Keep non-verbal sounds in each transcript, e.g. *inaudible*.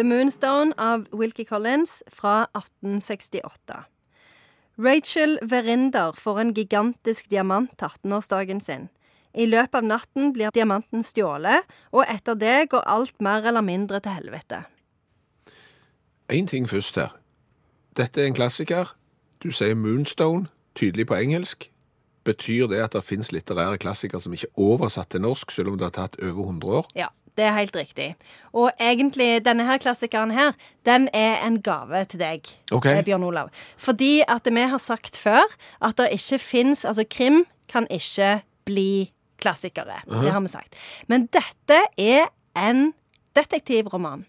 The Moonstone av Wilkie Collins fra 1868. Rachel Verinder får en gigantisk diamant til 18-årsdagen sin. I løpet av natten blir diamanten stjålet, og etter det går alt mer eller mindre til helvete. Én ting først her. Dette er en klassiker. Du sier Moonstone, tydelig på engelsk. Betyr det at det fins litterære klassikere som ikke er oversatt til norsk, selv om det har tatt over 100 år? Ja, det er helt riktig. Og egentlig, denne her klassikeren her, den er en gave til deg, eh, Bjørn Olav. Fordi at vi har sagt før at det ikke fins Altså, krim kan ikke bli klassikere. Det har vi sagt. Men dette er en detektivroman.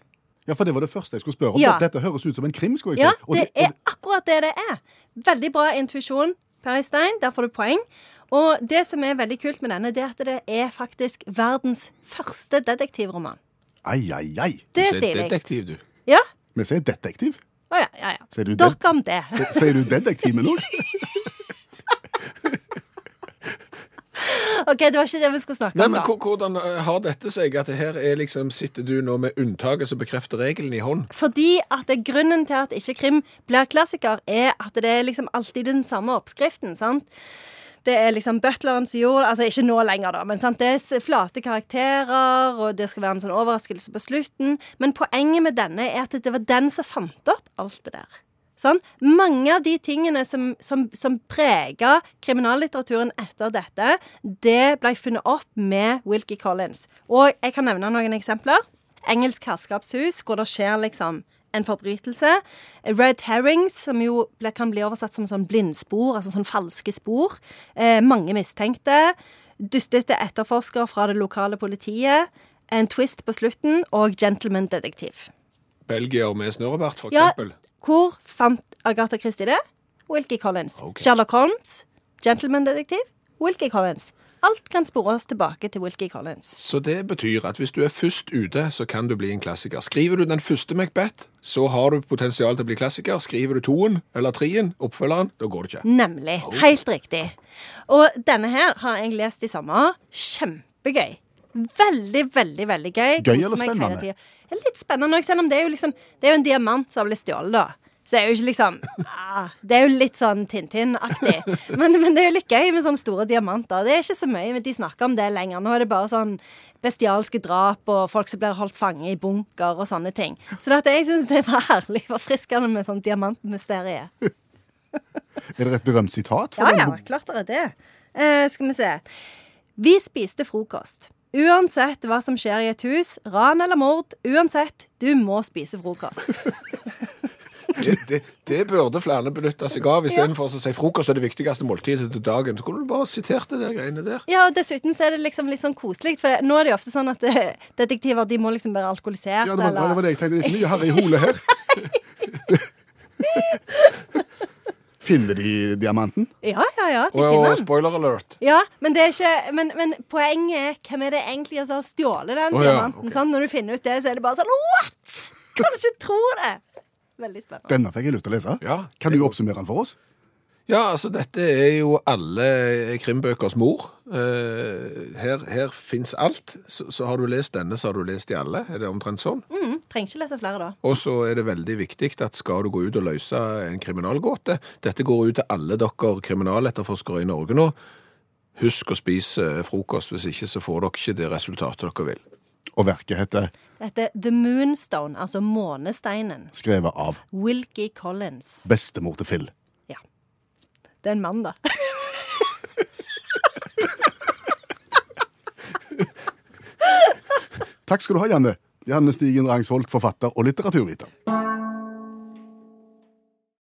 Ja, for det var det første jeg skulle spørre om. Ja. Dette høres ut som en krim, skulle jeg Ja, si. Og det er akkurat det det er. Veldig bra intuisjon, Per Øystein. Der får du poeng. Og det som er veldig kult med denne, det er at det er faktisk verdens første detektivroman. Ai, ai, ai. Det er Du sier stilig. Detektiv, du. Ja? Vi sier detektiv. Å ja, ja, ja. Sier du Dere om det. Sier du detektiv med noe? OK, det var ikke det vi skulle snakke Nei, om, men da. Men Hvordan eh, har dette seg at det her er liksom, sitter du nå med unntaket som bekrefter regelen i hånd? Fordi at det, grunnen til at ikke krim blir klassiker, er at det er liksom alltid den samme oppskriften. sant? Det er liksom butleren som gjorde Altså ikke nå lenger, da, men sant? det er flate karakterer, og det skal være en sånn overraskelse på slutten. Men poenget med denne er at det var den som fant opp alt det der. Sånn? Mange av de tingene som, som, som prega kriminallitteraturen etter dette, det ble funnet opp med Wilkie Collins. Og jeg kan nevne noen eksempler. Engelsk herskapshus, hvor det skjer liksom en forbrytelse. Red herrings, som jo kan bli oversatt som sånn blindspor, altså sånn falske spor. Eh, mange mistenkte. Dustete etterforsker fra det lokale politiet. En twist på slutten, og gentleman detektiv. Belgier med snørrebart, for Ja, eksempel. hvor fant Agatha Christie det? Wilkie Collins. Okay. Sherlock Holmes, gentleman-detektiv, Wilkie Collins. Alt kan spores tilbake til Wilkie Collins. Så det betyr at hvis du er først ute, så kan du bli en klassiker. Skriver du den første Macbeth, så har du potensial til å bli klassiker. Skriver du toen eller treen, oppfølgeren, da går det ikke. Nemlig. Helt riktig. Og denne her har jeg lest i sommer. Kjempegøy. Veldig, veldig veldig gøy. Gøy eller spennende? Litt spennende òg, selv om det er jo liksom Det er jo en diamant som har blitt stjålet, da. Så det er jo ikke liksom ah, Det er jo litt sånn Tintin-aktig. Men, men det er jo litt gøy med sånne store diamanter. Det er ikke så mye de snakker om det lenger. Nå er det bare sånn bestialske drap og folk som blir holdt fange i bunker og sånne ting. Så dette, jeg syns det var herlig forfriskende med sånn diamantmysteriet. Er det et berømt sitat? Ja, ja, klart det er det. Eh, skal vi se. Vi spiste frokost. Uansett hva som skjer i et hus, ran eller mord, uansett, du må spise frokost. Det, det, det burde flere benytte seg av, istedenfor å si frokost er det viktigste måltidet til dagen. Så kunne du bare sitert det der greiene der. Ja, og dessuten så er det liksom litt sånn koselig, for nå er det jo ofte sånn at eh, detektiver de må liksom være alkoholisert, Ja, det var, det var eller det jeg tenkte. Det er så mye harry i holet her. *laughs* Finner de diamanten? Ja, ja, ja, de Og, finner den. spoiler alert. Ja, men, det er ikke, men, men poenget er hvem er det egentlig som har stjålet den ja, diamanten? ok. sant? Når du finner ut det, så er det bare sånn What?! Kan ikke tro det! Veldig spennende. Denne fikk jeg lyst til å lese. Ja. Kan du oppsummere den for oss? Ja, altså dette er jo alle krimbøkers mor. Eh, her her fins alt. Så, så har du lest denne, så har du lest de alle. Er det omtrent sånn? Mm, trenger ikke lese flere, da. Og så er det veldig viktig at skal du gå ut og løse en kriminalgåte Dette går ut til alle dere kriminaletterforskere i Norge nå. Husk å spise frokost, hvis ikke så får dere ikke det resultatet dere vil. Og verket heter Dette heter The Moonstone, altså månesteinen. skrevet av Wilkie Collins. bestemor til Phil. Ja. Det er en mann, da. *laughs* Takk skal du ha, Janne. Janne Stigen Rangsvold, forfatter og litteraturviter.